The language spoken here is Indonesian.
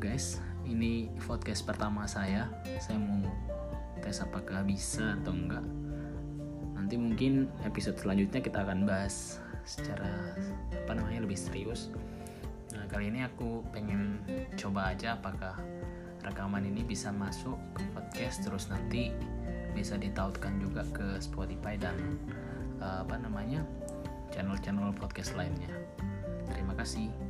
Guys, ini podcast pertama saya. Saya mau tes apakah bisa atau enggak. Nanti mungkin episode selanjutnya kita akan bahas secara apa namanya lebih serius. Nah, kali ini aku pengen coba aja apakah rekaman ini bisa masuk ke podcast terus nanti bisa ditautkan juga ke Spotify dan uh, apa namanya channel-channel podcast lainnya. Terima kasih.